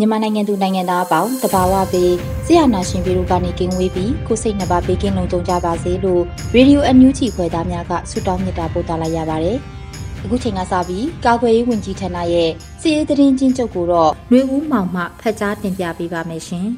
မြန်မာနိုင်ငံသူနိုင်ငံသားအပေါင်းတဘာဝပေးဆရာနာရှင်ပြည်တို့ကနေကင်းဝေးပြီးကိုစိတ်နှပါပေးကင်းလုံးကြုံကြပါစေလို့ရေဒီယိုအန်ယူဂျီခွဲသားများကဆုတောင်းမေတ္တာပို့သလိုက်ရပါတယ်။အခုချိန်ကစပြီးကာကွယ်ရေးဝန်ကြီးဌာနရဲ့စီရေးသတင်းချင်းချုပ်ကိုတော့နှွေဦးမောင်မှဖတ်ကြားတင်ပြပေးပါမယ်ရှင်။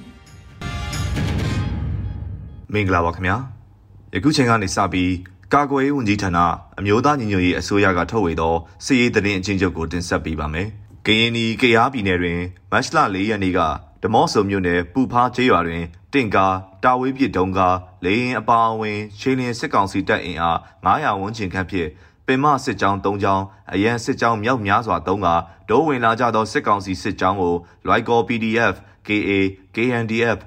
မင်္ဂလာပါခင်ဗျာ။ယခုချိန်ကနေစပြီးကာကွယ်ရေးဝန်ကြီးဌာနအမျိုးသားညီညွတ်ရေးအစိုးရကထုတ်ဝေသောစီရေးသတင်းအချင်းချုပ်ကိုတင်ဆက်ပေးပါမယ်။ ကရင်နီကရားပြည်နယ်တွင်မတ်လ၄ရက်နေ့ကဓမော့ဆုံမြို့နယ်ပူဖားကျေးရွာတွင်တင့်ကားတာဝေးပြစ်တုံးကားလေရင်အပါအဝင်ချင်းလင်းစစ်ကောင်စီတပ်အင်အား900ဝန်းကျင်ခန့်ဖြင့်ပင်မစစ်ကြောင်း၃ကြောင်းအရန်စစ်ကြောင်းမြောက်များစွာသုံးကဒိုးဝင်လာကြသောစစ်ကောင်စီစစ်ကြောင်းကိုလွိုက်ကော PDF KA KNDF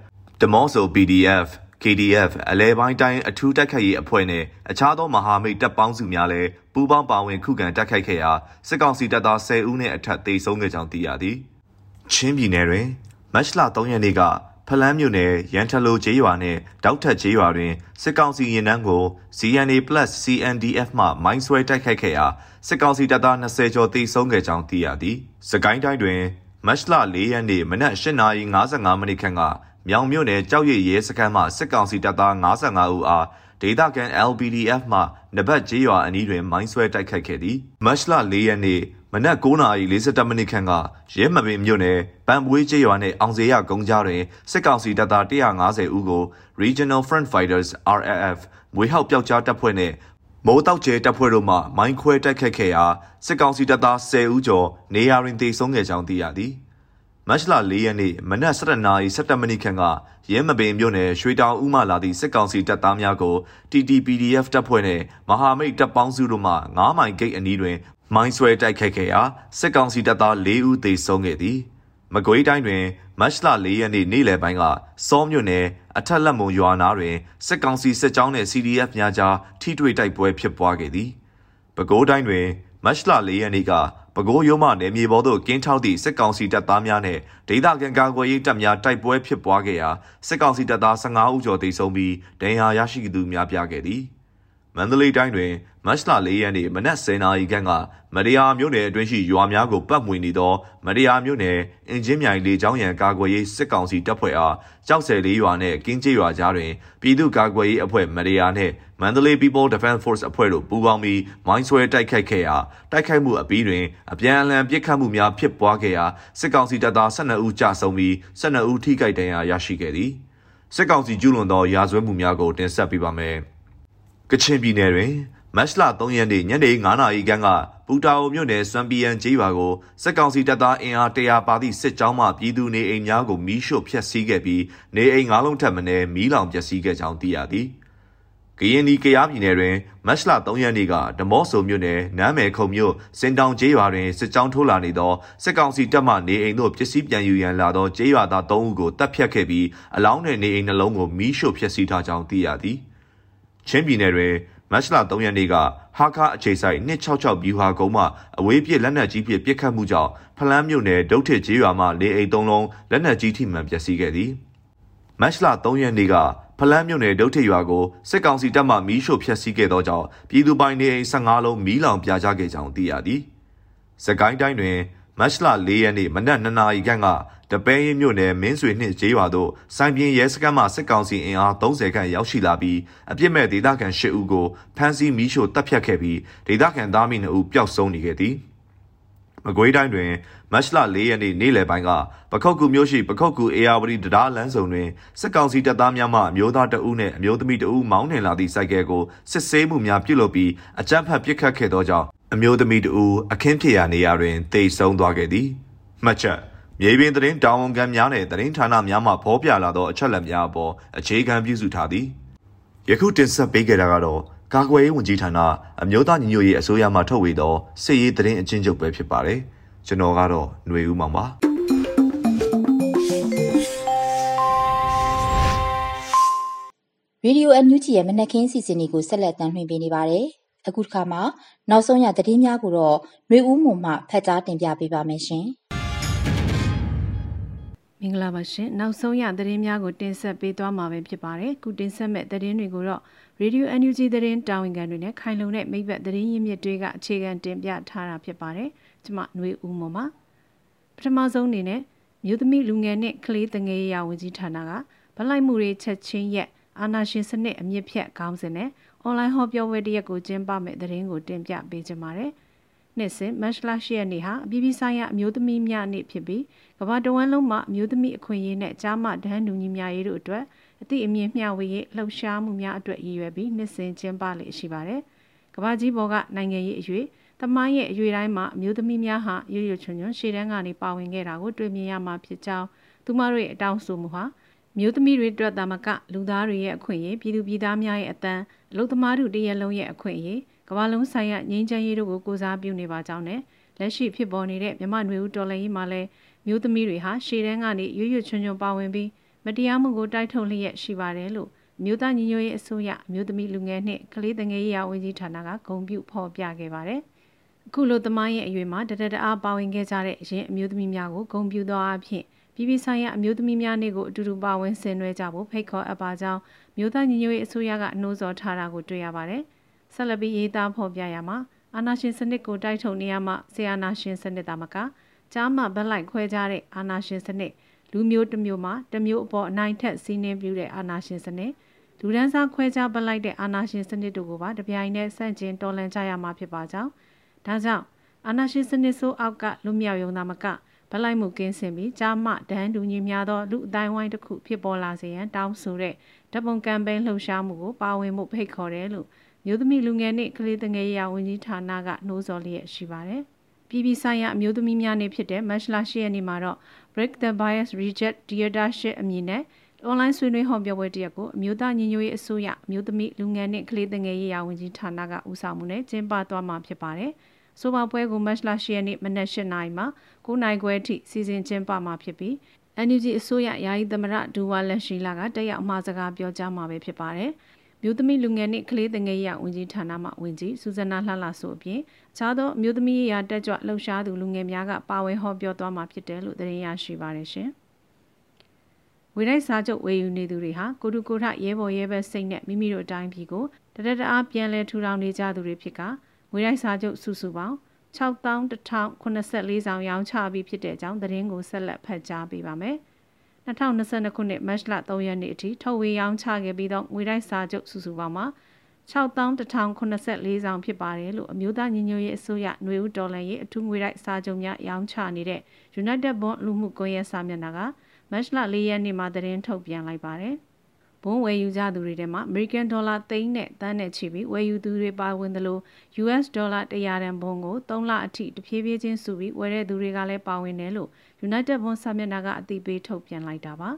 ဓမော့ဆို PDF KDF အလဲပိုင်းတိုင်းအထူးတိုက်ခိုက်ရေးအဖွဲ့နဲ့အခြားသောမဟာမိတ်တပ်ပေါင်းစုများလည်းပူးပေါင်းပါဝင်ခုခံတိုက်ခိုက်ခဲ့ရာစစ်ကောင်စီတပ်သား10ဦးနဲ့အထက်သေဆုံးခဲ့ကြောင်းသိရသည်။ချင်းပြည်နယ်တွင်မတ်လ3ရက်နေ့ကဖလန်းမြို့နယ်ရန်ထလိုကျေးရွာနှင့်တောက်ထက်ကျေးရွာတွင်စစ်ကောင်စီရင်နှန်းကို CNA+CNDF မှမိုင်းဆွဲတိုက်ခိုက်ခဲ့ရာစစ်ကောင်စီတပ်သား20ကျော်သေဆုံးခဲ့ကြောင်းသိရသည်။စကိုင်းတိုင်းတွင်မတ်လ4ရက်နေ့မနက်8:55မိနစ်ခန့်က မြောင်မြို့နယ်ကြောက်ရည်ရဲစခန်းမှစစ်ကောင်စီတပ်သား55ဦးအားဒေသခံ LPDF မှနဘတ်ကျေးရွာအနီးတွင်မိုင်းဆွဲတိုက်ခိုက်ခဲ့သည်မတ်လ၄ရက်နေ့မနက်9:47မိနစ်ခန့်ကရဲမပင်မြို့နယ်ပန်ပွေးကျေးရွာနှင့်အောင်စေရကုန်းကြားတွင်စစ်ကောင်စီတပ်သား150ဦးကို Regional Front Fighters RFF မွေဟောက်ပျောက်ကြားတပ်ဖွဲ့နှင့်မိုးတောက်ကျဲတပ်ဖွဲ့တို့မှမိုင်းခွဲတိုက်ခတ်ခဲ့ရာစစ်ကောင်စီတပ်သား10ဦးကျော်နေရာတွင်တေဆုံးခဲ့ကြောင်းသိရသည် မတ်လ၄ရက်နေ့မနက်7:17နာရီ17မိနစ်ခန့်ကရဲမပင်မြို့နယ်ရွှေတောင်ဦးမှလာသည့်စစ်ကောင်စီတပ်သားများကို TTPDF တပ်ဖွဲ့နှင့်မဟာမိတ်တပ်ပေါင်းစုတို့မှ9မိုင်ဂိတ်အနီးတွင် မိုင်းဆွဲတိုက်ခိုက်ခဲ့ရာစစ်ကောင်စီတပ်သား၄ဦးသေဆုံးခဲ့သည်မကွေးတိုင်းတွင်မတ်လ၄ရက်နေ့နေ့လယ်ပိုင်းကစောမြို့နယ်အထက်လက်မုံရွာနာတွင်စစ်ကောင်စီစစ်ကြောင်းနှင့် CDF များကြားထိတွေ့တိုက်ပွဲဖြစ်ပွားခဲ့သည်ပဲခူးတိုင်းတွင် မတ်လ၄ရက်နေ့ကပဲခူးရိုးမနယ်မြေပေါ်သို့ကင်းထောက်သည့်စစ်ကောင်စီတပ်သားများနဲ့ဒေသခံကာကွယ်ရေးတပ်များတိုက်ပွဲဖြစ်ပွားခဲ့ရာစစ်ကောင်စီတပ်သား15ဦးကျော်သေဆုံးပြီးဒဏ်ရာရရှိသူများပြားခဲ့သည်မန္တလေးတိုင်းတွင်မတ်လ၄ရက်နေ့မနက်10:00နာရီခန့်ကမရယာမြို့နယ်အတွင်းရှိရွာများကိုပတ်မွေနေသောမရယာမြို့နယ်အင်ဂျင်မြိုင်လေကြောင်းရန်ကာကွယ်ရေးစစ်ကောင်စီတပ်ဖွဲ့အားကြောက်ဆယ်လေးရွာနှင့်ကင်းကျေးရွာကြားတွင်ပြည်သူ့ကာကွယ်ရေးအဖွဲ့မရယာနှင့် မန္တလေး People Defense Force အဖွဲ့တို့ပူးပေါင်းပြီးမိုင်းဆွဲတိုက်ခိုက်ခဲ့ရာတိုက်ခိုက်မှုအပြီးတွင်အပြန်အလှန်ပစ်ခတ်မှုများဖြစ်ပွားခဲ့ရာစစ်ကောင်စီတပ်သား12ဦးကြာဆုံးပြီး12ဦးထိခိုက်ဒဏ်ရာရရှိခဲ့သည်စစ်ကောင်စီကျူးလွန်သောရာဇဝတ်မှုများကိုတင်ဆက်ပေးပါမယ်။ကချင်ပြည်နယ်တွင်မတ်လ3ရက်နေ့ညနေ9:00နာရီခန့်ကပူတာအိုမြို့နယ်စွမ်ပီယန်ကျေးရွာကိုစစ်ကောင်စီတပ်သားအင်အား100ပါသည့်စစ်ကြောင်းမှပြည်သူနေအိမ်များကိုမီးရှို့ဖျက်ဆီးခဲ့ပြီးနေအိမ်၅လုံးထပ်မံမီးလောင်ပျက်စီးခဲ့ကြောင်းသိရသည်။ ကရင်နီကရားပြည်နယ်တွင်မတ်လ3ရက်နေ့ကဓမော့ဆိုမြို့နယ်နမ်းမယ်ခုံမြို့စင်တောင်ကျေးရွာတွင်စစ်ကြောင်းထိုးလာနေသောစစ်ကောင်စီတပ်မှနေအိမ်သို့ပစ္စည်းပြန်ယူရန်လာသောကျေးရွာသား3ဦးကိုတပ်ဖြတ်ခဲ့ပြီးအလောင်းနဲ့နေအိမ်နှလုံးကိုမီးရှို့ဖျက်ဆီးထားကြောင်းသိရသည်။ချင်းပြည်နယ်တွင်မတ်လ3ရက်နေ့ကဟာခအခြေဆိုင်266ဗျူဟာကုန်းမှအဝေးပြစ်လက်နက်ကြီးဖြင့်ပစ်ခတ်မှုကြောင့်ဖလန်းမြို့နယ်ဒုတ်ထစ်ကျေးရွာမှလေအိမ်၃လုံးလက်နက်ကြီးထိမှန်ပျက်စီးခဲ့သည် မတ်လ3ရက်နေ့ကဖလန်းမြို့နယ်ဒုတ်ထစ်ရွာကိုစစ်ကောင်စီတပ်မှမီးရှို့ဖျက်ဆီးခဲ့သောကြောင့်ပြည်သူပိုင်နေအိမ်15လုံးမီးလောင်ပြာကျခဲ့ကြောင်းသိရသည်စကိုင်းတိုင်းတွင်မတ်လ၄ရက်နေ့မနက်2နာရီခန့်ကတပဲရင်မြို့နယ်မင်းဆွေနှင့်ကျေးရွာသို့စိုင်းပြင်းရဲစခန်းမှစစ်ကောင်စီအင်အား30ခန့်ရောက်ရှိလာပြီးအပြစ်မဲ့ဒေသခံ10ဦးကိုဖမ်းဆီးမိရှို့တပ်ဖြတ်ခဲ့ပြီးဒေသခံသားမိ2ဦးပျောက်ဆုံးနေခဲ့သည် မကွေးတိုင်းတွင်မတ်လ၄ရက်နေ့နေ့လယ်ပိုင်းကပခုတ်ကူမြို့ရှိပခုတ်ကူအေယာဝတီတရားလမ်းစုံတွင်စစ်ကောင်စီတပ်သားများမှအမျိုးသားတအုပ်နှင့်အမျိုးသမီးတအုပ်မောင်းနှင်လာသည့်စိုက်ကယ်ကိုစစ်ဆေးမှုများပြုလုပ်ပြီးအကြမ်းဖက်ပစ်ခတ်ခဲ့သောကြောင့်အမျိုးသမီးတအုပ်အခင်းဖြစ်ရာနေရာတွင်တိတ်ဆုံးသွားခဲ့သည်မှတ်ချက်မြေပြင်သတင်းတာဝန်ခံများနဲ့သတင်းဌာနများမှဖော်ပြလာသောအချက်အလက်များအပေါ်အခြေခံပြုစုထားသည်ယခုတင်ဆက်ပေးခဲ့တာကတော့ ကာကွယ်ရေးဝန်ကြီးဌာနအမျိုးသားညီညွတ်ရေးအစိုးရမှထုတ်ဝေသောစစ်ရေးသတင်းအကျဉ်းချုပ်ပဲဖြစ်ပါတယ်ကျွန်တော်ကတော့ຫນွေဦးမောင်ပါရေဒီယိုအန်ယူဂျီရဲ့မနက်ခင်းစီစဉ်တွေကိုဆက်လက်တင်ပြနေပါတယ်။အခုတစ်ခါမှာနောက်ဆုံးရသတင်းများကိုတော့ຫນွေဦးမုံမှဖတ်ကြားတင်ပြပေးပါမယ်ရှင်။ င်္ဂလာပါရှင်နောက်ဆုံးရသတင်းများကိုတင်ဆက်ပေးသွားမှာပဲဖြစ်ပါတယ်ခုတင်ဆက်မဲ့သတင်းတွေကိုတော့ Radio NUG သတင်းတာဝန်ခံတွေနဲ့ခိုင်လုံတဲ့မိဘသတင်းရင်းမြစ်တွေကအခြေခံတင်ပြထားတာဖြစ်ပါတယ်ကျွန်မຫນွေဦးမော်ပါပထမဆုံးအနေနဲ့မြို့သမီးလူငယ်နဲ့ကလေးတငယ်ရာဝန်ကြီးဌာနကဗလိုက်မှုတွေချက်ချင်းရက်အာနာရှင်စနစ်အမြင့်ဖြတ်ခေါင်းစဉ်နဲ့အွန်လိုင်းဟောပြောပွဲတစ်ရက်ကိုကျင်းပမဲ့သတင်းကိုတင်ပြပေးကြပါမယ် နှစ်စဉ်မတ်လ10ရက်နေ့ဟာအပြည်ပြည်ဆိုင်ရာအမျိုးသမီးများနေ့ဖြစ်ပြီးကမ္ဘာတဝန်းလုံးမှာအမျိုးသမီးအခွင့်အရေးနဲ့ကြားမဒန်းတူညီများရေးတို့အတွက်အသည့်အမြင့်မျှဝေရေးလှုပ်ရှားမှုများအတွက်ရည်ရွယ်ပြီးနှစ်စဉ်ကျင်းပလေ့ရှိပါတယ်။ကမ္ဘာကြီးပေါ်ကနိုင်ငံရေးအရေးသမိုင်းရဲ့အရွေတိုင်းမှာအမျိုးသမီးများဟာရွရွချွန်ချွန်ရှေ့တန်းကနေပါဝင်ခဲ့တာကိုတွေ့မြင်ရမှာဖြစ်ကြောင်းသူမတို့ရဲ့အတောင်းဆိုမှုဟာမျိုးသမီးတွေအတွက်သာမကလူသားတွေရဲ့အခွင့်အရေးပြည်သူပြည်သားများရဲ့အတန်းအလုပ်သမားတို့တရက်လုံးရဲ့အခွင့်အရေး ကမ္ဘာလုံးဆိုင်ရာငြိမ်းချမ်းရေးတို့ကိုကိုစားပြုနေပါကြောင်းနဲ့လက်ရှိဖြစ်ပေါ်နေတဲ့မြမနွေဦးတော်လှန်ရေးမှာလည်းမျိုးသမီးတွေဟာရှေ့တန်းကနေရွရွချွန်ချွန်ပါဝင်ပြီးမတရားမှုကိုတိုက်ထုတ်လျက်ရှိပါတယ်လို့မြို့သားညီညွတ်ရေးအစိုးရမြို့သမီးလူငယ်နှင့်ကလေးငယ်ရေးရာဝန်ကြီးဌာနကဂုဏ်ပြုဖော်ပြခဲ့ပါတယ်။အခုလိုသမိုင်းရဲ့အရွယ်မှာတတတအားပါဝင်ခဲ့ကြတဲ့အရင်အမျိုးသမီးများကိုဂုဏ်ပြုသောအဖြစ်ပြည်ပဆိုင်ရာအမျိုးသမီးများနေ့ကိုအတူတူပါဝင်ဆင်နွှဲကြဖို့ဖိတ်ခေါ်အပ်ပါကြောင်းမြို့သားညီညွတ်ရေးအစိုးရကနှိုးဆော်ထားတာကိုတွေ့ရပါတယ်။ ဆက်လက်ပြီးရေးသားဖော်ပြရမှာအာနာရှင်စနစ်ကိုတိုက်ထုတ်နေရမှဆီအာနာရှင်စနစ်တာမကကြားမှဗက်လိုက်ခွဲကြတဲ့အာနာရှင်စနစ်လူမျိုးတစ်မျိုးမှာတစ်မျိုးအပေါ်အနိုင်ထက်စီးနှင်းပြတဲ့အာနာရှင်စနစ်လူဒန်းစားခွဲခြားပလိုက်တဲ့အာနာရှင်စနစ်တို့ကိုပါတပြိုင်နက်ဆန့်ကျင်တော်လှန်ကြရမှာဖြစ်ပါကြောင်းဒါကြောင့်အာနာရှင်စနစ်ဆိုးအောက်ကလူမြောက်ယုံသားမကဗလိုက်မှုကင်းစင်ပြီးကြားမှဒန်းတူညီများသောလူအတိုင်းဝိုင်းတစ်ခုဖြစ်ပေါ်လာစေရန်တောင်းဆိုတဲ့ဓပုံကမ်ပိန်းလှုပ်ရှားမှုကိုပါဝင်မှုဖိတ်ခေါ်တယ်လို့ မြို့သမီးလူငယ်နှင့်ကလေးငယ်ရာဝန်ကြီးဌာနကနှိုးဆော်လျက်ရှိပါတယ်။ပြည်ပဆိုင်ရာအမျိုးသမီးများနေ့ဖြစ်တဲ့မတ်လ10ရက်နေ့မှာတော့ Break the Bias Reject Dictatorship အမည်နဲ့ online ဆွေးနွေးဟောပြောပွဲတစ်ရပ်ကိုအမျိုးသားညီညွတ်ရေးအစိုးရအမျိုးသမီးလူငယ်နှင့်ကလေးငယ်ရေးရာဝန်ကြီးဌာနကဦးဆောင်မှုနဲ့ကျင်းပသွားမှာဖြစ်ပါတယ်။ဆိုပါပွဲကိုမတ်လ10ရက်နေ့မနက်8:00နာရီမှာ9:00နာရီခွဲအထိစီစဉ်ကျင်းပမှာဖြစ်ပြီး NUG အစိုးရယာယီသမရဒူဝါလက်ရှိလာကတက်ရောက်မှာစကားပြောကြားမှာပဲဖြစ်ပါတယ်။ မြို့သမီးလူငယ်နှင့်ကလေးငယ်ရဝန်ကြီးဌာနမှဝန်ကြီးစူဇနာလှလှဆိုအပြင်အခြားသောမြို့သမီးရာတက်ကြွလှုပ်ရှားသူလူငယ်များကပါဝင်ဟောပြောသွားမှာဖြစ်တယ်လို့သတင်းရရှိပါတယ်ရှင်။ဝေရိုက်စာချုပ်ဝေယူနေသူတွေဟာကိုတူကိုထရဲဘော်ရဲဘက်စိတ်နဲ့မိမိတို့အတိုင်းပြည်ကိုတရက်တအားပြန်လဲထူထောင်နေကြသူတွေဖြစ်ကဝေရိုက်စာချုပ်စုစုပေါင်း6084ဆောင်ရောင်းချပြီးဖြစ်တဲ့အကြောင်းသတင်းကိုဆက်လက်ဖတ်ကြားပေးပါမယ်။ 2022ခုနှစ်မတ်လ3ရက်နေ့အထိထုတ်ဝေရောင်းချခဲ့ပြီးတော့ငွေတိုက်စာချုပ်စုစုပေါင်းမှာ6184ဆောင်ဖြစ်ပါတယ်လို့အမျိုးသားညီညွတ်ရေးအစိုးရຫນွေဦးဒေါ်လာရေးအထူးငွေတိုက်စာချုပ်များရောင်းချနေတဲ့ United Bond လူမှုကွန်ရက်စာမျက်နှာကမတ်လ4ရက်နေ့မှာသတင်းထုတ်ပြန်လိုက်ပါတယ်။ဘုံဝယ်ယူကြသူတွေထဲမှာ American Dollar သိန်းနဲ့တန်းနဲ့ချီပြီးဝယ်ယူသူတွေပါဝင်သလို US Dollar 100တန်ဘုံကို3လအထိတဖြည်းဖြည်းချင်းစုပြီးဝယ်တဲ့သူတွေကလည်းပါဝင်တယ်လို့ United Bond စာမျက်နှာကအသိပေးထုတ်ပြန်လိုက်တာပါ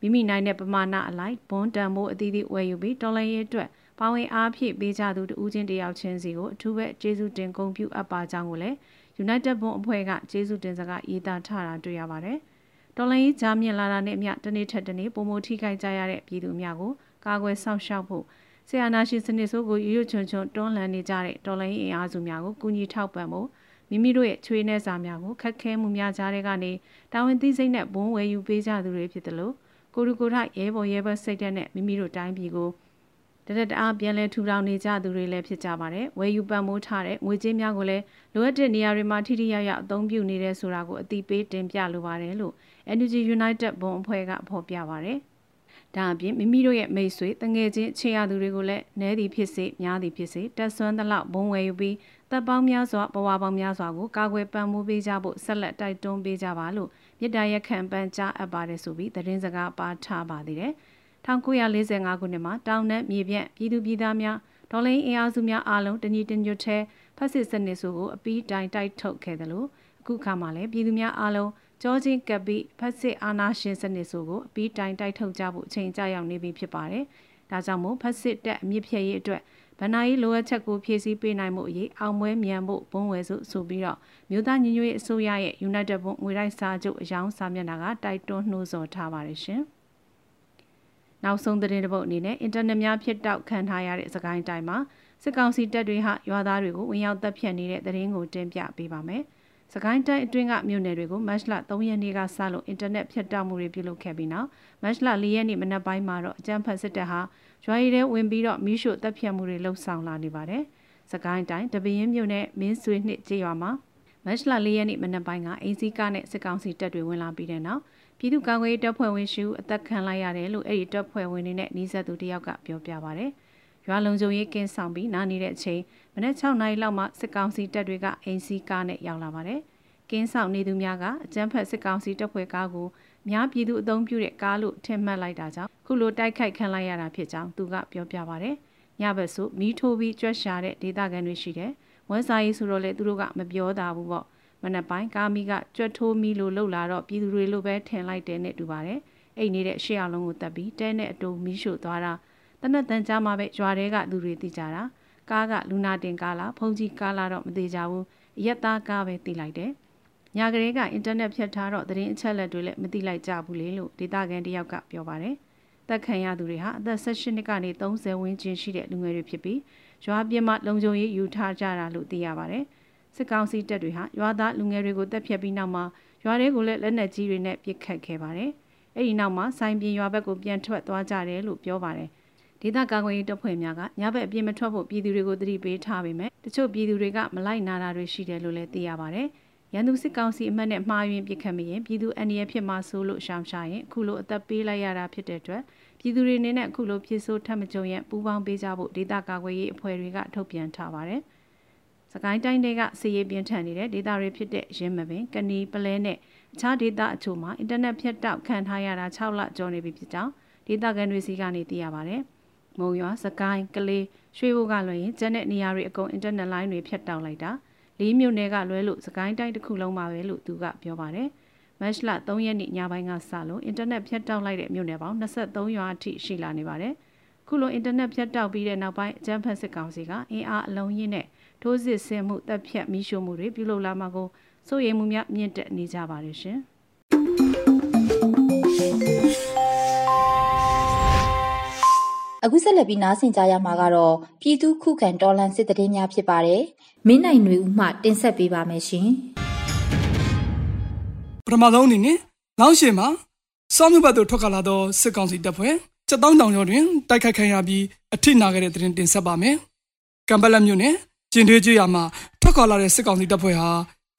မိမိနိုင်တဲ့ပမာဏအလိုက်ဘွန်တန်မိုးအသီးသီးဝယ်ယူပြီးတော်လန်ရေးအတွက်ပါဝင်အားဖြည့်ပေးကြသူတဦးချင်းတယောက်ချင်းစီကိုအထူးပဲကျေးဇူးတင်ဂုဏ်ပြုအပ်ပါကြောင်းကိုလည်း United Bond အဖွဲ့ကကျေးဇူးတင်စကားရေးသားထားတာတွေ့ရပါတယ်။တော်လိုင်းရေးကြားမြင့်လာတာနဲ့အမျှတနေ့ထက်တနေ့ပုံမထိခိုက်ကြရတဲ့ပြည်သူများကိုကာကွယ်ဆောင်ရှောက်ဖို့ဆရာနာရှင်စနစ်ဆိုးကိုရွရွချွန်ချွန်တွန်းလှန်နေကြတဲ့တော်လိုင်းအင်အားစုများကိုကူညီထောက်ပံ့ဖို့ မိမိတို့ရဲ့ချွေးနှဲစာများကိုခက်ခဲမှုများကြားတဲ့ကနေတာဝန်သိစိတ်နဲ့ဘုံဝယ်ယူပေးကြသူတွေဖြစ်တယ်လို့ကိုရီကိုထရဲဘော်ရဲဘတ်စိတ်တဲ့နဲ့မိမိတို့တိုင်းပြည်ကိုတရက်တအားပြန်လဲထူထောင်နေကြသူတွေလည်းဖြစ်ကြပါတယ်။ဝယ်ယူပံ့ပိုးထားတဲ့ငွေကြေးများကိုလည်းလိုအပ်တဲ့နေရာတွေမှာထိထိရောက်ရောက်အသုံးပြုနေတဲ့ဆိုတာကိုအသိပေးတင်ပြလိုပါတယ်လို့ Energy United ဘုံအဖွဲ့ကဖော်ပြပါတယ်။ဒါအပြင်မိမိတို့ရဲ့မိတ်ဆွေတငယ်ချင်းချေရသူတွေကိုလည်းနဲသည်ဖြစ်စေများသည်ဖြစ်စေတက်ဆွမ်းသလောက်ဘုံဝယ်ယူပြီး တပ်ပေါင်းများစွာဘဝပေါင်းများစွာကိုကာကွယ်ပံ့ပိုးပေးကြဖို့ဆက်လက်တိုက်တွန်းပေးကြပါလို့မြစ်တာရက်ခံပန်းကြားအပ်ပါတယ်ဆိုပြီးသတင်းစကားပါထားပါသေးတယ်1945ခုနှစ်မှာတောင်နဲ့မြေပြန့်ပြည်သူပြည်သားများဒေါ်လိန်အင်အားစုများအားလုံးတညီတညွတ်ထဲဖက်စစ်စနစ်စုကိုအပီးတိုင်တိုက်ထုတ်ခဲ့တယ်လို့အခုခါမှလည်းပြည်သူများအားလုံးကြောချင်းကပ်ပြီးဖက်စစ်အာဏာရှင်စနစ်စုကိုအပီးတိုင်တိုက်ထုတ်ကြဖို့အချိန်ကြာရောက်နေပြီဖြစ်ပါတယ်။ဒါကြောင့်မို့ဖက်စစ်တပ်အမြင့်ဖြည့်ရေးအတွက် ဗဏ္ဍာရေးလိုအပ်ချက်ကိုဖြည့်ဆည်းပေးနိုင်မှုအရေးအောင်ပွဲမြန်ဖို့ဘုံဝယ်စုဆိုပြီးတော့မြို့သားညီညွတ်ရေးအစိုးရရဲ့ United ဘုံငွေတိုက်စာချုပ်အယောင်စာမျက်နှာကတိုက်တွန်းနှိုးဆော်ထားပါတယ်ရှင်။နောက်ဆုံးသတင်းတစ်ပုဒ်အနေနဲ့အင်တာနက်များဖြစ်တောက်ခံထားရတဲ့စကိုင်းတိုင်းမှာစစ်ကောင်စီတပ်တွေဟာရွာသားတွေကိုဝင်ရောက်တပ်ဖြတ်နေတဲ့သတင်းကိုတင်ပြပေးပါမယ်။စကိုင်းတိုင်းအတွင်းကမြို့နယ်တွေကိုမတ်လ3ရက်နေ့ကစလို့အင်တာနက်ဖြတ်တောက်မှုတွေပြုလုပ်ခဲ့ပြီးနောက်မတ်လ4ရက်နေ့မနက်ပိုင်းမှာတော့အကြမ်းဖက်စစ်တပ်ဟာ ရွာရည်ထဲဝင်ပြီးတော့မီးရှို့တပ်ဖြတ်မှုတွေလှုပ်ဆောင်လာနေပါတယ်။စကိုင်းတိုင်းတပင်းမြို့နယ်မင်းဆွေနှစ်ကျေးရွာမှာမတ်လ၄ရက်နေ့မနက်ပိုင်းကအင်းစီကားနဲ့စစ်ကောင်စီတပ်တွေဝင်လာပြီးတဲ့နောက်ပြည်သူ့ကာကွယ်ရေးတပ်ဖွဲ့ဝင်ရှူအသက်ခံလိုက်ရတယ်လို့အဲ့ဒီတပ်ဖွဲ့ဝင်တွေနဲ့နှီးဆက်သူတယောက်ကပြောပြပါဗျ။ရွာလုံခြုံရေးကင်းဆောင်ပြီးနားနေတဲ့အချိန်မနက်6နာရီလောက်မှစစ်ကောင်စီတပ်တွေကအင်းစီကားနဲ့ရောက်လာပါတယ်။ ကင်းဆောင်နေသူများကအကြမ်းဖက်စစ်ကောင်စီတပ်ဖွဲ့ကားကိုများပြည်သူအုံပြုတဲ့ကားလို့ထင်မှတ်လိုက်တာကြောင့်ခုလိုတိုက်ခိုက်ခံလိုက်ရတာဖြစ်ကြောင်းသူကပြောပြပါဗျ။ညဘက်ဆိုမီးထိုးပြီးကြွက်ရှာတဲ့ဒေသခံတွေရှိတယ်။ဝန်စာရေးဆိုတော့လေသူတို့ကမပြောတာဘူးပေါ့။မနက်ပိုင်းကားမီးကကြွက်ထိုးမီးလို့လှုပ်လာတော့ပြည်သူတွေလိုပဲထင်လိုက်တယ်နဲ့တူပါတယ်။အိတ်နေတဲ့ရှေ့အောင်လုံးကိုတက်ပြီးတဲနဲ့အတူမီးရှို့သွားတာတနက်တန်ကြားမှာပဲရွာတဲကသူတွေသိကြတာ။ကားကလူနာတင်ကားလားဖုန်ကြီးကားလားတော့မသေးကြဘူး။ရက်သားကားပဲသိလိုက်တယ်။ ညကလေးကအင်တာနက်ဖြတ်ထားတော့သတင်းအချက်အလက်တွေလည်းမသိလိုက်ကြဘူးလေလို့ဒေတာကန်တယောက်ကပြောပါတယ်။တက်ခံရသူတွေဟာအသက်18နှစ်ကနေ30ဝန်းကျင်ရှိတဲ့လူငယ်တွေဖြစ်ပြီးရွာပြင်မှာလုံခြုံရေးယူထားကြတာလို့သိရပါတယ်။စစ်ကောင်စီတပ်တွေဟာရွာသားလူငယ်တွေကိုတပ်ဖြတ်ပြီးနောက်မှာရွာတွေကိုလည်းလက်နက်ကြီးတွေနဲ့ပစ်ခတ်ခဲ့ပါတယ်။အဲဒီနောက်မှာဆိုင်ပြင်ရွာဘက်ကိုပြန်ထွက်သွားကြတယ်လို့ပြောပါတယ်။ဒေသကာကွယ်ရေးတပ်ဖွဲ့များကညဘက်အပြင်မထွက်ဖို့ပြည်သူတွေကိုသတိပေးထားပေမဲ့တချို့ပြည်သူတွေကမလိုက်နာတာတွေရှိတယ်လို့လည်းသိရပါတယ်။ ရန်သူစစ်ကောင်စီအမတ်နဲ့မှားယွင်းပစ်ခတ်မိရင်ပြည်သူအန္တရာယ်ဖြစ်မှာဆိုလို့ရှောင်ရှားရင်အခုလိုအသက်ပေးလိုက်ရတာဖြစ်တဲ့အတွက်ပြည်သူတွေအနေနဲ့အခုလိုဖြစ်ဆိုးထပ်မကြုံရပူးပေါင်းပေးကြဖို့ဒေသကာကွယ်ရေးအဖွဲ့တွေကထုတ်ပြန်ထားပါတယ်။စကိုင်းတိုင်းတွေကစီရေးပြင်းထန်နေတဲ့ဒေသတွေဖြစ်တဲ့ရင်းမပင်ကနီပလဲနဲ့အခြားဒေသအချို့မှာအင်တာနက်ဖြတ်တောက်ခံထားရတာ6လကျော်နေပြီဖြစ်ကြောင်းဒေသခံတွေစီကနေသိရပါတယ်။မုံရွာစကိုင်းကလေးရွှေဘိုကလွှင့်ရင်ကျန်တဲ့နေရာတွေအကုန်အင်တာနက်လိုင်းတွေဖြတ်တောက်လိုက်တာ။ လေးမြို့နယ်ကလွဲလို့စကိုင်းတိုင်းတစ်ခုလုံးပါပဲလို့သူကပြောပါတယ်။မတ်လ3ရက်နေ့ညပိုင်းကစလို့အင်တာနက်ဖြတ်တောက်လိုက်တဲ့မြို့နယ်ပေါင်း23ရွာအထိရှိလာနေပါတယ်။ခုလိုအင်တာနက်ဖြတ်တောက်ပြီးတဲ့နောက်ပိုင်းအကြမ်းဖက်စစ်ကောင်စီကအင်အားအလုံးရင်းနဲ့ထိုးစစ်ဆင်မှုတပ်ဖြတ်မိရှို့မှုတွေပြုလုပ်လာမှာကိုစိုးရိမ်မှုများမြင့်တက်နေကြပါတယ်ရှင်။ အခုဆက်လက်ပြီးနားဆင်ကြရမှာကတော့ပြည်သူခုခံတော်လှန်စစ်တရင်များဖြစ်ပါတယ်။မင်းနိုင်ຫນွေဦးမှတင်ဆက်ပေးပါမယ်ရှင်။ပထမဆုံးအနေနဲ့လောင်းရှင်မှာစောမြဘတ်တို့ထွက်ခလာသောစစ်ကောင်စီတပ်ဖွဲ့စက်တောင်းတောင်ကျော်တွင်တိုက်ခိုက်ခံရပြီးအထိနာခဲ့တဲ့တရင်တင်ဆက်ပါမယ်။ကံပလက်မြို့နယ်ကျင်ထွေးကျွာမှာထွက်ခလာတဲ့စစ်ကောင်စီတပ်ဖွဲ့ဟာ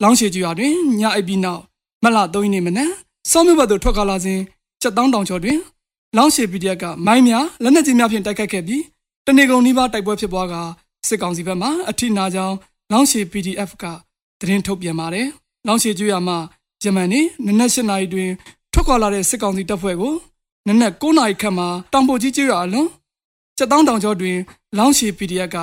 လောင်းရှည်ကျွာတွင်ညအိပ်ပြီးနောက်မလ3ရက်နေ့မနက်စောမြဘတ်တို့ထွက်ခလာစဉ်စက်တောင်းတောင်ကျော်တွင် လောင်းရှည် PDF ကမိုင်းများလက်နက်ကြီးများဖြင့်တိုက်ခိုက်ခဲ့ပြီးတနေကုန်နီးပါးတိုက်ပွဲဖြစ်ပွားကစစ်ကောင်စီဘက်မှအထိနာကြောင်းလောင်းရှည် PDF ကသတင်းထုတ်ပြန်ပါတယ်။လောင်းရှည်ကျွော်မှာဂျမန်နေနနက်၈နာရီတွင်ထွက်ခွာလာတဲ့စစ်ကောင်စီတပ်ဖွဲ့ကိုနနက်9နာရီခန့်မှာတောင်ပိုကြီးကျွော်အလွန်စက်တောင်းတောင်ကျော်တွင်လောင်းရှည် PDF က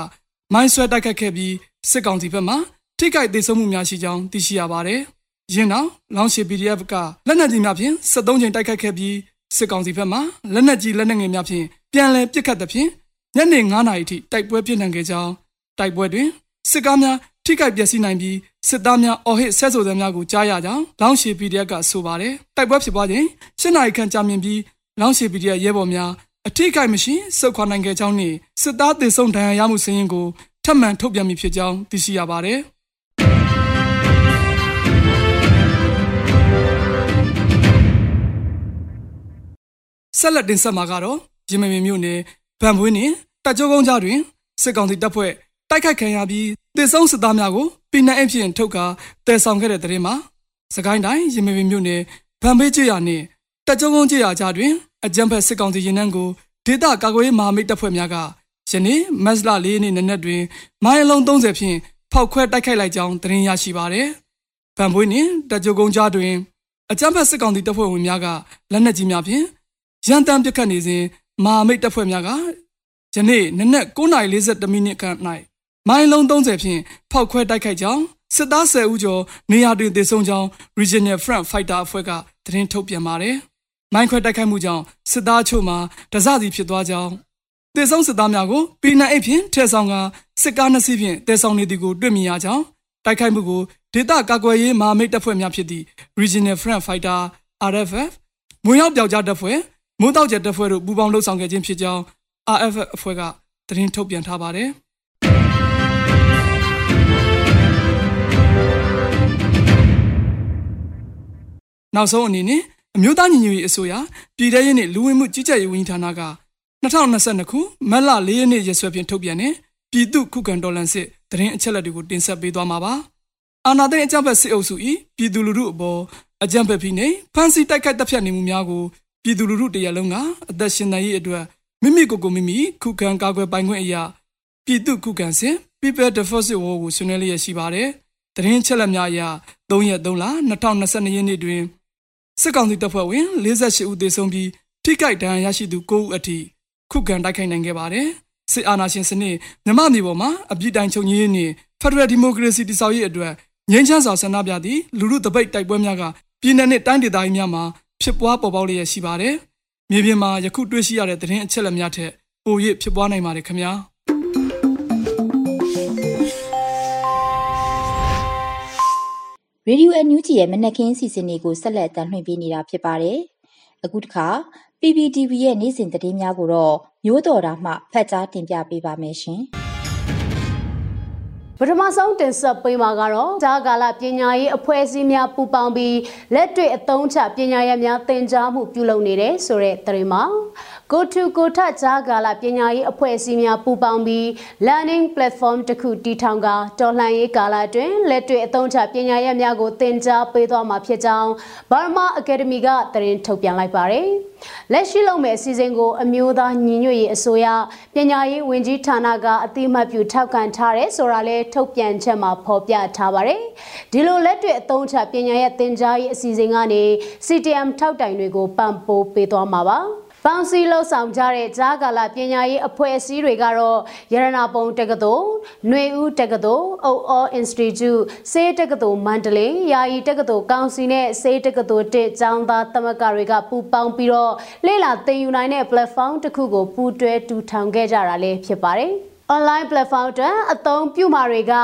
မိုင်းဆွဲတိုက်ခတ်ခဲ့ပြီးစစ်ကောင်စီဘက်မှထိခိုက်ဒေဆုံးမှုများရှိကြောင်းသိရှိရပါတယ်။ယင်းနောက်လောင်းရှည် PDF ကလက်နက်ကြီးများဖြင့်73ချိန်တိုက်ခတ်ခဲ့ပြီး စစ်ကောင်စီဘက်မှလက်နက်ကြီးလက်နက်ငယ်များဖြင့်ပြန်လည်ပစ်ခတ်သဖြင့်ညနေ9နာရီထိတိုက်ပွဲပြင်းထန်ခဲ့ကြောင်းတိုက်ပွဲတွင်စစ်ကားများထိခိုက်ပျက်စီးနိုင်ပြီးစစ်သားများအော်ဟစ်ဆက်ဆိုသများကိုကြားရကြောင်းလောင်းရှည် PDF ကဆိုပါတယ်တိုက်ပွဲဖြစ်ပွားချိန်၈နာရီခန့်ကြာမြင့်ပြီးလောင်းရှည် PDF ရဲဘော်များအထိခိုက်မရှိစုခွာနိုင်ခဲ့ကြောင်းနှင့်စစ်သားတေဆုံးဒဏ်ရာရမှုစည်းရင်းကိုထပ်မံထုတ်ပြန်မိဖြစ်ကြောင်းသိရှိရပါတယ် ဆက်လက်တင်ဆက်မှာကတော့ရမင်မြို့နယ်ဗန်ပွင်းနှင့်တက်ကြိုးကုန်းကြားတွင်စစ်ကောင်စီတပ်ဖွဲ့တိုက်ခိုက်ခံရပြီးတေဆုံးစစ်သားများကိုပြည်내အဖြစ်ထုတ်ကာတဲဆောင်ခဲ့တဲ့တဲ့ရင်မှာစကိုင်းတိုင်းရမင်မြို့နယ်ဗန်ဘေးကျေးရွာနှင့်တက်ကြုံကုန်းကျေးရွာကြားတွင်အကြမ်းဖက်စစ်ကောင်စီရင်နှန်းကိုဒေသကာကွယ်ရေးမဟာမိတ်တပ်ဖွဲ့များကယနေ့မတ်လ၄ရက်နေ့နနက်တွင်မိုင်းအလုံး30ဖြင့်ဖဖောက်ခွဲတိုက်ခိုက်လိုက်ကြောင်းသတင်းရရှိပါတယ်။ဗန်ပွေးနှင့်တကြိုကုန်းကြားတွင်အကြမ်းဖက်စစ်ကောင်စီတပ်ဖွဲ့ဝင်များကလက်နက်ကြီးများဖြင့် ရန်တမ်းပစ်ခတ်နေစဉ်မဟာမိတ်တပ်ဖွဲ့များကယနေ့နနက်9:42မိနစ်ခန့်၌မိုင်းလုံး30ဖြင့်ဖောက်ခွဲတိုက်ခိုက်ကြောင်းစစ်သား10ဦးကျော်နေရာတွင်တေဆုံးကြောင်း Regional Front Fighter အဖွဲ့ကသတင်းထုတ်ပြန်ပါတယ်။မိုင်းခွဲတိုက်ခိုက်မှုကြောင့်စစ်သားချို့မှာတစစီဖြစ်သွားကြောင်းတေဆုံးစစ်သားများကိုပီနန်အိတ်ဖြင့်ထဲဆောင်ကစစ်ကားနှစ်စီးဖြင့်တေဆောင်နေသည်ကိုတွေ့မြင်ရကြောင်းတိုက်ခိုက်မှုကိုဒေသကာကွယ်ရေးမဟာမိတ်တပ်ဖွဲ့များဖြစ်သည့် Regional Front Fighter RFF မွေရောက်ပြောက်ကြားတပ်ဖွဲ့ မိုးတောက်ကျတပ်ဖွဲ့တို့ပူးပေါင်းလှုပ်ဆောင်ခဲ့ခြင်းဖြစ်ကြောင်း RFF အဖွဲ့ကသတင်းထုတ်ပြန်ထားပါတယ်။နောက်ဆုံးအနေနဲ့အမျိုးသားညီညွတ်ရေးအစိုးရပြည်ထရေးနှင့်လူဝင်မှုကြီးကြပ်ရေးဝန်ကြီးဌာနက2022ခုမတ်လ4ရက်နေ့ရက်စွဲဖြင့်ထုတ်ပြန်တဲ့ပြည်သူ့ခုခံတော်လှန်စစ်တရင်အချက်လက်တွေကိုတင်ဆက်ပေးသွားမှာပါ။အာဏာသိမ်းအကြမ်းဖက်စစ်အုပ်စု၏ပြည်သူလူထုအပေါ်အကြမ်းဖက်ဖိနှိပ်ဖမ်းဆီးတိုက်ခိုက်တပ်ဖြတ်နေမှုများကို ပြည်သူလူထုတရလုံးကအသက်ရှင်နိုင်ရေးအတွက်မိမိကိုယ်ကိုမိမိခုခံကာကွယ်ပိုင်ခွင့်အရာပြည်သူခုခံစစ် People Defense War ကိုဆွေးနွေးလျက်ရှိပါတယ်။တရင်ချက်လက်များအရ3ရက်3လ2022ရက်နေ့တွင်စစ်ကောင်စီတပ်ဖွဲ့ဝင်48ဦးသေဆုံးပြီးထိခိုက်ဒဏ်ရာရရှိသူ9ဦးအထိခုခံတိုက်ခိုက်နိုင်ခဲ့ပါတယ်။စစ်အာဏာရှင်စနစ်မြမမျိုးပေါ်မှာအပြစ်တိုင်ချုပ်ငြိမ်းရေးနှင့် Federal Democracy တည်ဆောက်ရေးအတွက်ငြိမ်းချမ်းစွာဆန္ဒပြသည့်လူလူတပိတ်တိုက်ပွဲများကပြည်내နှင့်တိုင်းဒေသကြီးများမှာ ဖြစ်ပွားပေါ်ပေါက်လျက်ရှိပါတယ်။မြေပြင်မှာယခုတွေ့ရှိရတဲ့သတင်းအချက်အလက်များထက်ပို၍ဖြစ်ပွားနိုင်ပါတယ်ခင်ဗျာ။ရေဒီယိုအန်ယူဂျီရဲ့မနက်ခင်းစီစဉ်တွေကိုဆက်လက်တင်ပြနေတာဖြစ်ပါတယ်။အခုတခါ PPTV ရဲ့နေ့စဉ်သတင်းများကိုတော့မျိုးတော်တာမှဖတ်ကြားတင်ပြပေးပါမယ်ရှင်။ ပထမဆုံးတင်ဆက်ပေးမှာကတော့ဂျာကာလပညာရေးအဖွဲ့အစည်းများပူးပေါင်းပြီးလက်တွေ့အသုံးချပညာရပ်များသင်ကြားမှုပြုလုပ်နေတဲ့ဆိုတဲ့သတင်းမှာ ကိုထုကိုထဂျာကာလပညာရေးအဖွဲ့အစည်းများပူးပေါင်းပြီး learning platform တစ်ခုတည်ထောင်ကတော်လှန်ရေးကာလအတွင်းလက်တွေ့အသုံးချပညာရပ်များကိုသင်ကြားပေးသွားမှာဖြစ်ကြောင်း Burma Academy ကသတင်းထုတ်ပြန်လိုက်ပါတယ်။လက်ရှိလုပ်မဲ့အစီအစဉ်ကိုအမျိုးသားညီညွတ်ရေးအစိုးရပညာရေးဝန်ကြီးဌာနကအတိအမှတ်ပြုထောက်ခံထားတယ်ဆိုတာလဲထုတ်ပြန်ချက်မှာဖော်ပြထားပါတယ်။ဒီလိုလက်တွေ့အသုံးချပညာရပ်သင်ကြားရေးအစီအစဉ်ကနေ CTM ထောက်တိုင်တွေကိုပံ့ပိုးပေးသွားမှာပါ။ ပေါင်းစည်းလှုပ်ဆောင်ကြတဲ့ဂျာကာလပညာရေးအဖွဲ့အစည်းတွေကတော့ရတနာပုံတက္ကသိုလ်၊ຫນွေဦးတက္ကသိုလ်၊အုပ်အော Institute ၊စေးတက္ကသိုလ်မန္တလေး၊ယာယီတက္ကသိုလ်ကောင်စီနဲ့စေးတက္ကသိုလ်တစ်ကျောင်းသားသမဂ္ဂတွေကပူးပေါင်းပြီးတော့လေ့လာသင်ယူနိုင်တဲ့ platform တစ်ခုကိုပူးတွဲတူထောင်ခဲ့ကြတာလည်းဖြစ်ပါတယ်။ online platform အတွက်အသုံးပြုမှာတွေက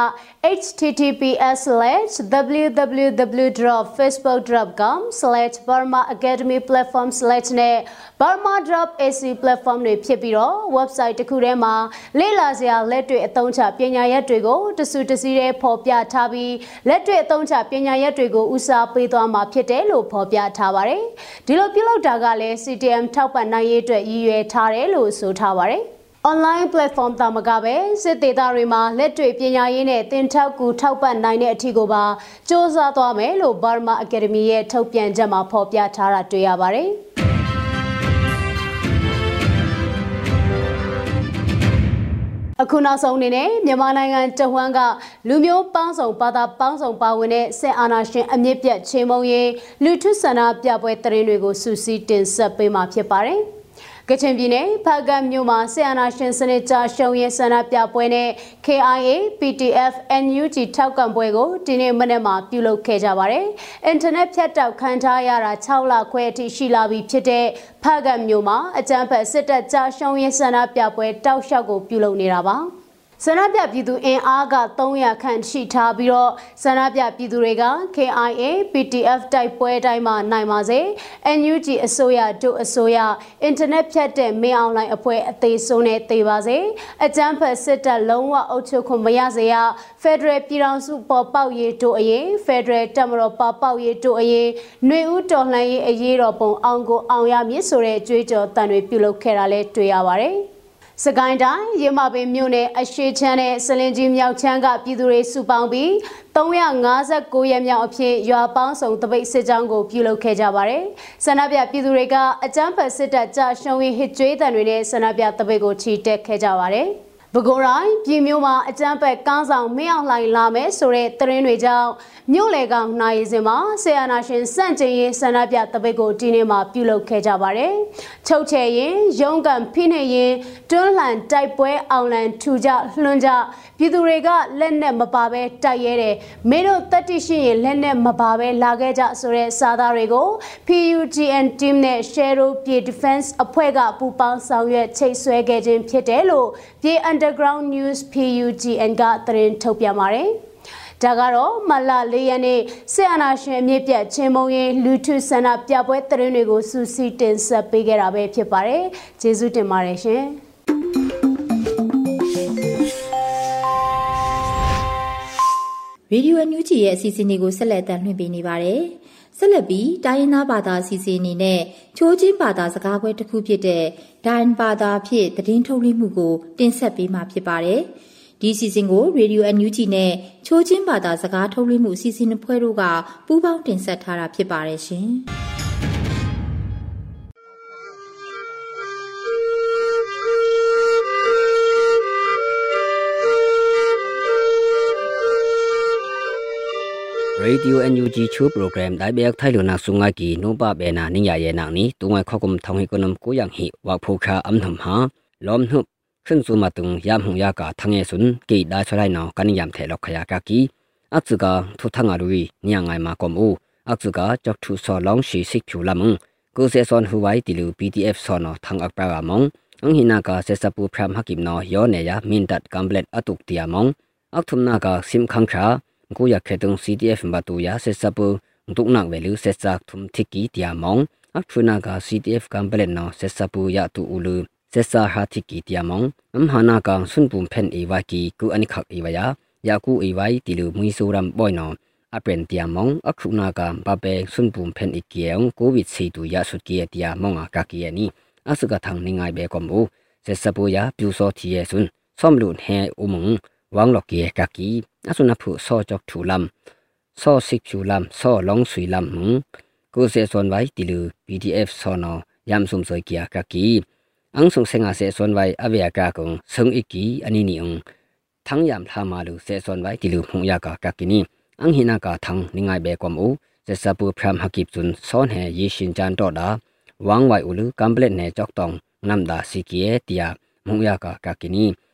https:/www.facebook.com/burmaacademyplatform/ နဲ့ burma.ac platform တွေဖြစ်ပြီးတော့ website တစ်ခုထဲမှာလေ့လာစရာလက်တွေ့အသုံးချပညာရပ်တွေကိုတစုတစည်းတဲ့ဖော်ပြထားပြီးလက်တွေ့အသုံးချပညာရပ်တွေကိုဦးစားပေးသွားမှာဖြစ်တယ်လို့ဖော်ပြထားပါတယ်။ဒီလိုပြုလုပ်တာကလည်း CTM ထောက်ပံ့နိုင်ရေးအတွက်ရည်ရွယ်ထားတယ်လို့ဆိုထားပါတယ်။ online platform တာမကပဲစစ်သေးတာတွေမှာလက်တွေ့ပညာရေးနဲ့သင်ထောက်ကူထောက်ပံ့နိုင်တဲ့အထီကိုပါစ조사သွားမယ်လို့ Burma Academy ရဲ့ထုတ်ပြန်ချက်မှာဖော်ပြထားတာတွေ့ရပါတယ်။အခုနောက်ဆုံးအနေနဲ့မြန်မာနိုင်ငံတဝန်းကလူမျိုးပေါင်းစုံဘာသာပေါင်းစုံပါဝင်တဲ့စစ်အာဏာရှင်အမြင့်ပြတ်ချေမှုန်းရေးလူထုဆန္ဒပြပွဲတရင်တွေကိုစူးစီးတင်ဆက်ပေးမှာဖြစ်ပါတယ်။ ကချင်ပြည်နယ်ဖားကတ်မြို့မှာဆီယနာရှင်စနစ်ကြရှုံရဲဆန္ဒပြပွဲနဲ့ KIA PTF NUG ထောက်ကံပွဲကိုဒီနေ့မနေ့မှာပြုလုပ်ခဲ့ကြပါတယ်။အင်တာနက်ဖြတ်တောက်ခံထားရတာ6လခွဲအထိရှိလာပြီဖြစ်တဲ့ဖားကတ်မြို့မှာအကြမ်းဖက်စစ်တပ်ကြရှုံရဲဆန္ဒပြပွဲတောက်လျှောက်ကိုပြုလုပ်နေတာပါ။ ဆန္ဒပြပြည်သူအင်အားက300ခန့်ရှိထားပြီးတော့ဆန္ဒပြပြည်သူတွေက KIA PTF တိုက်ပွဲတိုင်းမှာနိုင်ပါစေ NUG အစိုးရတို့အစိုးရအင်တာနက်ဖြတ်တဲ့မင်းအွန်လိုင်းအဖွဲ့အသေးဆုံးနဲ့သေပါစေအကြမ်းဖက်စစ်တပ်လုံးဝအုပ်ချုပ်ခွင့်မရစေရ Federal ပြည်ထောင်စုပေါ်ပေါက်ရေးတို့အရေး Federal တပ်မတော်ပေါ်ပေါက်ရေးတို့အရေးຫນွေဦးတော်လှန်ရေးအရေးတော်ပုံအောင်ကိုအောင်ရမည်ဆိုတဲ့ကြွေးကြော်တန်တွေပြုလုပ်ခဲ့တာလည်းတွေ့ရပါတယ်။ စကိုင်းတိုင်းရမပင်မြို့နယ်အရှိချမ်းနဲ့စလင်ကြီးမြောက်ချမ်းကပြည်သူတွေစုပေါင်းပြီး359ရက်မြောက်အဖြစ်ရွာပေါင်းစုံတပိတ်စစ်ကြောင်းကိုပြုလုပ်ခဲ့ကြပါတယ်။ဆန္ဒပြပြည်သူတွေကအကြမ်းဖက်စစ်တပ်ကြရှုံးရင်ဟစ်ကြွေးတံတွေနဲ့ဆန္ဒပြတပိတ်ကိုချီတက်ခဲ့ကြပါတယ်။ ပဲခူးတိုင်းပြည်မျိုးမှာအကြမ်းဖက်ကားဆောင်မင်းအောင်လှိုင်လာမယ်ဆိုတဲ့သတင်းတွေကြောင့်မြို့လေကောင်နိုင်စင်မှာဆေယနာရှင်စန့်ကျင်ရေးဆန္ဒပြတပိတ်ကိုဒီနေ့မှပြုလုပ်ခဲ့ကြပါတယ်။ချုပ်ချယ်ရင်ရုံးကန်ဖိနှိပ်ရင်တွန်းလှန်တိုက်ပွဲအောင်လန်ထူကြလွှမ်းကြပြည်သူတွေကလက်နဲ့မပါဘဲတိုက်ရဲတယ်မင်းတို့တက်တိရှိရင်လက်နဲ့မပါဘဲလာခဲ့ကြဆိုတဲ့စာသားတွေကို PUTN team နဲ့ Shero ပြည် Defense အဖွဲ့ကပူးပေါင်းဆောင်ရွက်ချိတ်ဆွဲခဲ့ခြင်းဖြစ်တယ်လို့ပြည် Underground News PUTN ကသတင်းထုတ်ပြန်ပါတယ်ဒါကတော့မလ၄ရက်နေ့ဆီယနာရှင်အမြင့်ပြတ်ချင်းမုံရင်လူထုဆန္ဒပြပွဲသတင်းတွေကိုစူးစီးတင်ဆက်ပေးခဲ့တာပဲဖြစ်ပါတယ်။ကျေးဇူးတင်ပါတယ်ရှင်။ရေဒီယိုအန်ယူဂျီရဲ့အစီအစဉ်လေးကိုဆက်လက်တင်ပြနေပါတယ်။ ဆက်လက်ပြီးတိုင်းရင်းသားဘာသာအစီအစဉ်အနေနဲ့ချိုးချင်းဘာသာစကားပွဲတစ်ခုဖြစ်တဲ့ဒိုင်ဘာသာဖြစ်သတင်းထုတ်လွှင့်မှုကိုတင်ဆက်ပေးမှာဖြစ်ပါတယ်။ဒီအစီအစဉ်ကိုရေဒီယိုအန်ယူဂျီနဲ့ချိုးချင်းဘာသာစကားထုတ်လွှင့်မှုအစီအစဉ်အဖွဲ့တို့ကပူးပေါင်းတင်ဆက်ထားတာဖြစ်ပါတယ်ရှင်။ ရေဒီယိုအန်ယူဂျီချူပရိုဂရမ်ဒိုင်ဘက်ထိုင်လိုနာဆုငါကီနိုပါဘေနာနိညာယေနာနီတုငိုင်ခောကုမ်ထောင်ဟီကနမ်ကိုယန်ဟီဝါဖိုခါအမ်နမ်ဟာလောမ်နုခွန်းစုမတုံယမ်ဟုယာကာထငေဆွန်းကေဒါချလိုက်နောကန်ယမ်ထေလောက်ခယာကာကီအツကာထုထငါရူနိယငိုင်မာကွန်ဦးအツကာကြောက်ထုဆောလော ကိုရခဲတုံ CTF ဘာတူရဆက်စပ်ဒုနဝဲလူဆက်စပ်ထုံတိကီတျာမောင်အခုနာက CTF ကံပလက်နော်ဆက်စပ်ပူရတူဦးလူဆက်စာဟာတိကီတျာမောင်အမ်ဟာနာကောင်ဆွန်ပုံဖန်အေဝါကီကူအနိခက်အေဝါယာယာကူအေဝိုင်တီလူမွီဆိုရမ်ဘွိုင်နော်အပန်တျာမောင်အခုနာကံပပယ်ဆွန်ပုံဖန်အီကီယောကိုဗစ်စီတူရဆုကီတျာမောင်အကကီယနီအစကထောင်နေငိုင်ဘဲကွန်ဘူဆက်စပ်ပူရပြူစောတီယဲဆွန်ဆွမ်လူန်ဟဲအုံမုံ ဝမ်လော့ကီကကီအဆုနဖုဆောကြောက်ထူလမ်ဆောဆစ်ချူလမ်ဆောလောင်ဆွီလမ်ဟုကိုစေဆွန်ဝိုင်တီလူ PDF ဆောနောယမ်ဆုံဆွိကီကကီအန်ဆုံဆေငါစေဆွန်ဝိုင်အဝေကာကုံဆုံအီကီအနီနီုံသံယမ်လာမာလူစေဆွန်ဝိုင်တီလူဖုံယာကာကကီနီအန်ဟီနာကာသံနိငိုင်ဘေကွမ်အူစေစပူဖရမ်ဟကိပကျွန်းဆောနဲယေရှင်ချန်တော့ဒါဝမ်ဝိုင်အူလူကမ်ပလက်နဲကြောက်တောင်းနမ်ဒါစီကီယေတီယာမုံယာကာကကီနီ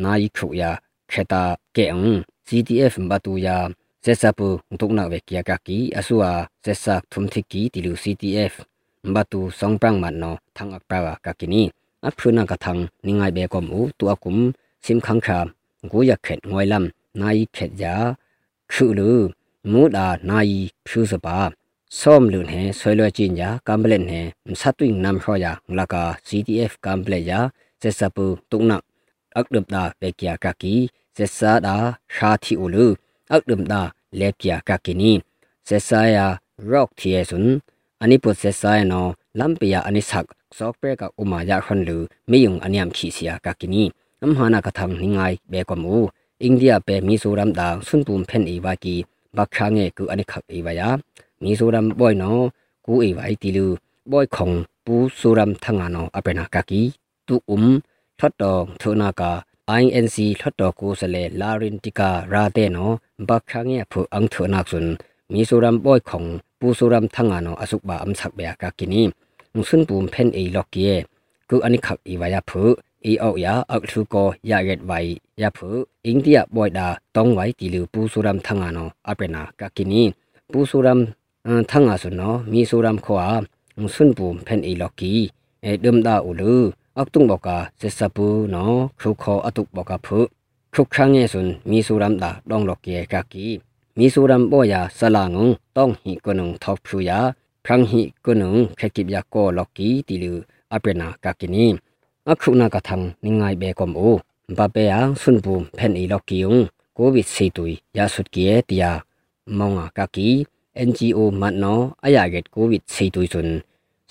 န်ဝိုင်တီလူ CTF မင်ဒတ်တာမမနောသံအပရာကကိနီတူအကုမ်ဝဖုခာအမ်နမ်ဟီယုံကန်ဂျင်းနမ်ယာချန်တောင်နမ်ရှောယာပိယာစေစပူဆွန်ကတ်ထုမ်နောအယဝခါလောကကီအမ်စာချန်တောင်နမ်ဥမာဝေကီယေတီဆွန်မင်ဒတ်သံမတုံဟွမ်ဟာတာကကိနီอักทุมนักทังนิงายเบกอมอูตัวกุมซิมขังครามกูอยากเขตุงบาตุนเฮไทยบอยนามางวยลำနာယီ ခုယာခေတာကေအန် CTF ဘတူယာဆက်စပူတုကနာဝေကီယာကကီအဆူအာဆက်စထုံတိကီတီလူ CTF ဘတူဆောင်ပရန်မန်နောသံအပရာကကီနီအဖုနာကထံနိငိုင်ဘေကောမူတူအကုမ်စင်ခန်းခါဂူယခက်ငွိုင်လမ်နာယီခက်ယာခုလူမူဒါနာယီဖြူစပါစောမလွန်ဟဲဆွဲလွှဲချင်းညာကမ်ဘလက်ဟဲမဆတ်တွင်းနမ်ဟောယာလကာ CTF ကမ်ဘလက်ယာဆက်စပူတုကနာ akdum da pekya kaki sesa da sha thi ulu akdum da lepya kakini sesa ya rock thie sun ani pu sesa ya no lampya ani sak software ka uma ya khon lu miyung aniam khi sia kakini am hana ka thang ningai be ko mu india pe mizoram da sun pum phen e wa ki bakhange ku ani khak e wa ya mizoram boy no ku e wa ti lu boy khong pu suram thanga no apena kaki tu um ထတ်တော်ထုနာကာ INC ထတ်တော်ကိုစလေလာရင်တီကာရာတဲ့နော်ဘခခငယ်ဖူအန်ထုနာဆွန်မီဆိုရမ်ဘွိုင်ခုံပူဆိုရမ်ထငါနောအစုဘာအမ်ဆက်ဘေကကိနီငွဆွန်ပူမ်ဖန်အေလော့ကီကူအနိခပ်အီဝါယဖူအေအောက်ယာအောက်ထုကိုရရက်ဝိုင်ယဖူအိန္ဒိယဘွိုင်ဒါတောင်းဝိုင်တီလူပူဆိုရမ်ထငါနောအပနာကကိနီပူဆိုရမ်ထငါဆွန်နောမီဆိုရမ်ခွာငွဆွန်ပူမ်ဖန်အေလော့ကီအဲဒုံဒါအူလူอัก ตุงบอกาเสสปูเนาะครุคออตุกบอกาพุครุครั้งเงสุนมีสุรัมดาดองลอกเกกากีมีสุรัมบ่ยาสลางงต้องหิกนุงทอกพรุยาพรังหิกนุงแคกิบยาโกลอกกีติลืออเปนากากินีอักขุนากะทังนิงไงเบกอมโอ ba pe yang sun bu phen i lok kiung covid sei tui ya sut kie tia maunga ka ki NGO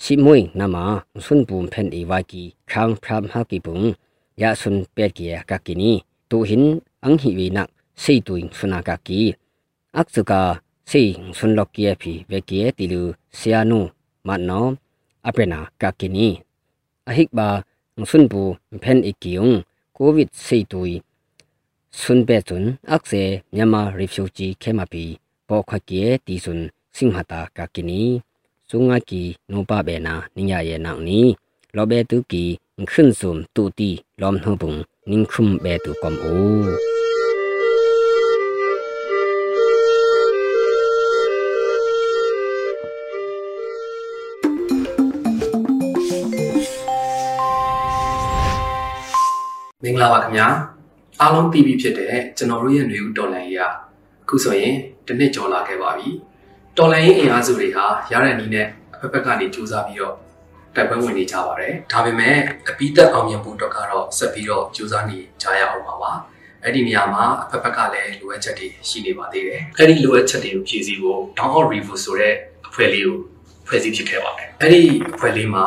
mat no aya get covid sei tui sun si moi nama sun bu phen i wa ki khang phram ha ki pung ya sun pe kia ka ki ni tu hin ang hi wi nak sei tui suna ka ki ak su ka sei sun lok kie phi ve kie ti lu sia nu mat no apena ka ki ni ahik ba sun bu phen i kiung covid sei tui sun be chun akse myama refugee khema pi po kha kie ti sun singhata ka kini sunga ki no pa be na ninya ye na ni lo be tu ki khun sum tu ti lom no bung ning khum be tu kom o မင်္ဂလာပါခင်ဗျာအားလုံးသိပြီဖြစ်တဲ့ကျွန်တော်တို့ရဲ့ຫນွေဦးတော်လန်ရေးကအခုဆိုရင်တစ်နှစ်ကျော်လာခဲ့ပါပြီ တော်လန်ရေးအင်အားစုတွေဟာရတဲ့နည်းနဲ့အဖက်ဖက်ကနေစူးစမ်းပြီးတော့တိုက်ပွဲဝင်နေကြပါတယ်ဒါပေမဲ့အပိသက်အောင်မြင်ဖို့တော့ကတော့ဆက်ပြီးတော့စူးစမ်းနေကြရအောင်ပါပါအဲ့ဒီနေရာမှာအဖက်ဖက်ကလည်းလိုအပ်ချက်တွေရှိနေပါသေးတယ်အဲ့ဒီလိုအပ်ချက်တွေကိုဖြည့်ဆည်းဖို့ down out review ဆိုတဲ့အဖွဲ့လေးကိုဖွဲ့စည်းဖြစ်ခဲ့ပါတယ်အဲ့ဒီအဖွဲ့လေးမှာ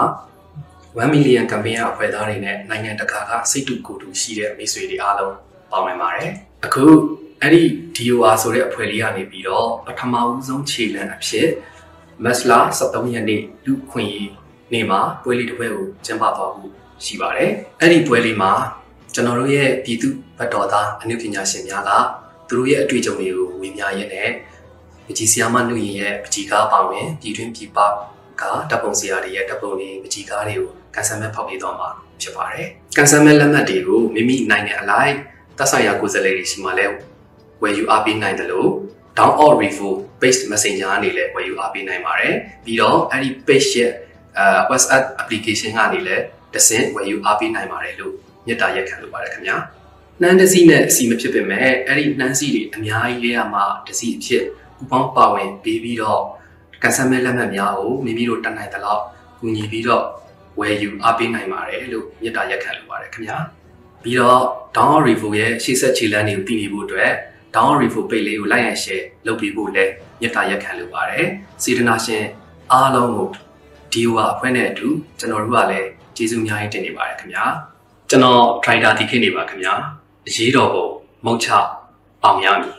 1 million campaign အဖွဲ့သားတွေနဲ့နိုင်ငံတကာကစိတ်တူကိုယ်တူရှိတဲ့မိတ်ဆွေတွေအားလုံးပါဝင်ပါတယ်။အခု အဲ့ဒီ DOR ဆိုတဲ့အဖွဲ့လေးကနေပြီးတော့ပထမဦးဆုံးခြေလှမ်းအဖြစ်မက်စလာ73ရက်နေ့လူခွင့်ရေးနေ့မှာပွဲလေးတစ်ပွဲကိုကျင်းပသွားဖို့ရှိပါတယ်။အဲ့ဒီပွဲလေးမှာကျွန်တော်တို့ရဲ့ပြည်သူဗတ်တော်သားအနုပညာရှင်များကသူတို့ရဲ့အတွေ့အကြုံတွေကိုဝေမျှရင်းနဲ့ပကြီးဆီယာမနှုတ်ရင်ရဲ့ပကြီးကားပါဝင်ပြည်တွင်းပြည်ပကတပ်ပုံစရာတွေရဲ့တပ်ပုံတွေပကြီးကားတွေကိုကန်ဆယ်မဲ့ဖောက်ပေးသွားမှာဖြစ်ပါတယ်။ကန်ဆယ်မဲ့လက်မှတ်တွေကိုမိမိနိုင်ငံအလိုက်သက်ဆိုင်ရာကိုယ်စားလှယ်တွေရှိမှလဲ ဝယ်ယူအားပေးနိုင်တယ်လို့ down or revo based messenger ကနေလည်းဝယ်ယူအားပေးနိုင်ပါတယ်။ပြီးတော့အဲ့ဒီ page ရဲ့အဲ WhatsApp application ကနေလည်းတဆင့်ဝယ်ယူအားပေးနိုင်ပါတယ်လို့မြတ်တာရက်ခံလိုပါတယ်ခင်ဗျာ။နှမ်းတစီနဲ့အစီမဖြစ်ပေမဲ့အဲ့ဒီနှမ်းစီတွေအများကြီးလေးရမှာတစီအဖြစ်ပူပေါင်းပါဝင်ပေးပြီးတော့ကန်ဆယ်မဲ့လက်မှတ်များကိုမိမိတို့တတ်နိုင်တဲ့လောက်ကူညီပြီးတော့ဝယ်ယူအားပေးနိုင်ပါတယ်လို့မြတ်တာရက်ခံလိုပါတယ်ခင်ဗျာပြီးတော့ down revo ရဲ့ရှေ့ဆက်ခြေလှမ်းတွေကိုသိနေဖို့အတွက် down revo page လေးကို like and share လုပ်ပေးဖို့လည်းမြတ်တာရက်ခံလိုပါတယ်စေတနာရှင်အားလုံးကိုဒီဝါအဖွဲ့နဲ့အတူကျွန်တော်တို့ကလည်းကျေးဇူးအများကြီးတင်နေပါတယ်ခင်ဗျာကျွန်တော် trader ဒီခေတ်နေပါခင်ဗျာအရေးတော်ပုံမုတ်ချအောင်ရမည်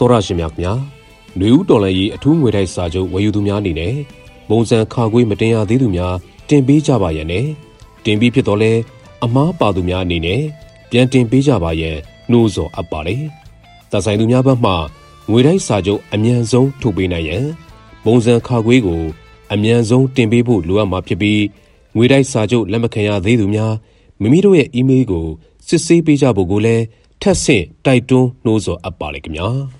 တော်ရရှင်များခင်ဗျာຫນွေဦးတော်လန်ရေးအထူးငွေတိုက်စာချုပ်ဝယ်ယူသူများအနေနဲ့ပုံစံခါခွေးမတင်ရသေးသူများတင်ပေးကြပါရနဲ့တင်ပြီးဖြစ်တော့လဲအမားပါသူများအနေနဲ့ပြန်တင်ပေးကြပါရန်နှိုးဆော်အပ်ပါတယ်။သက်ဆိုင်သူများဘက်မှငွေတိုက်စာချုပ်အမြန်ဆုံးထုတ်ပေးနိုင်ရန်ပုံစံခါခွေးကိုအမြန်ဆုံးတင်ပေးဖို့လိုအပ်မှာဖြစ်ပြီးငွေတိုက်စာချုပ်လက်မခံရသေးသူများမိမိတို့ရဲ့အီးမေးလ်ကိုစစ်ဆေးပေးကြဖို့ကိုလည်းထပ်ဆင့်တိုက်တွန်းနှိုးဆော်အပ်ပါလေခင်ဗျာ။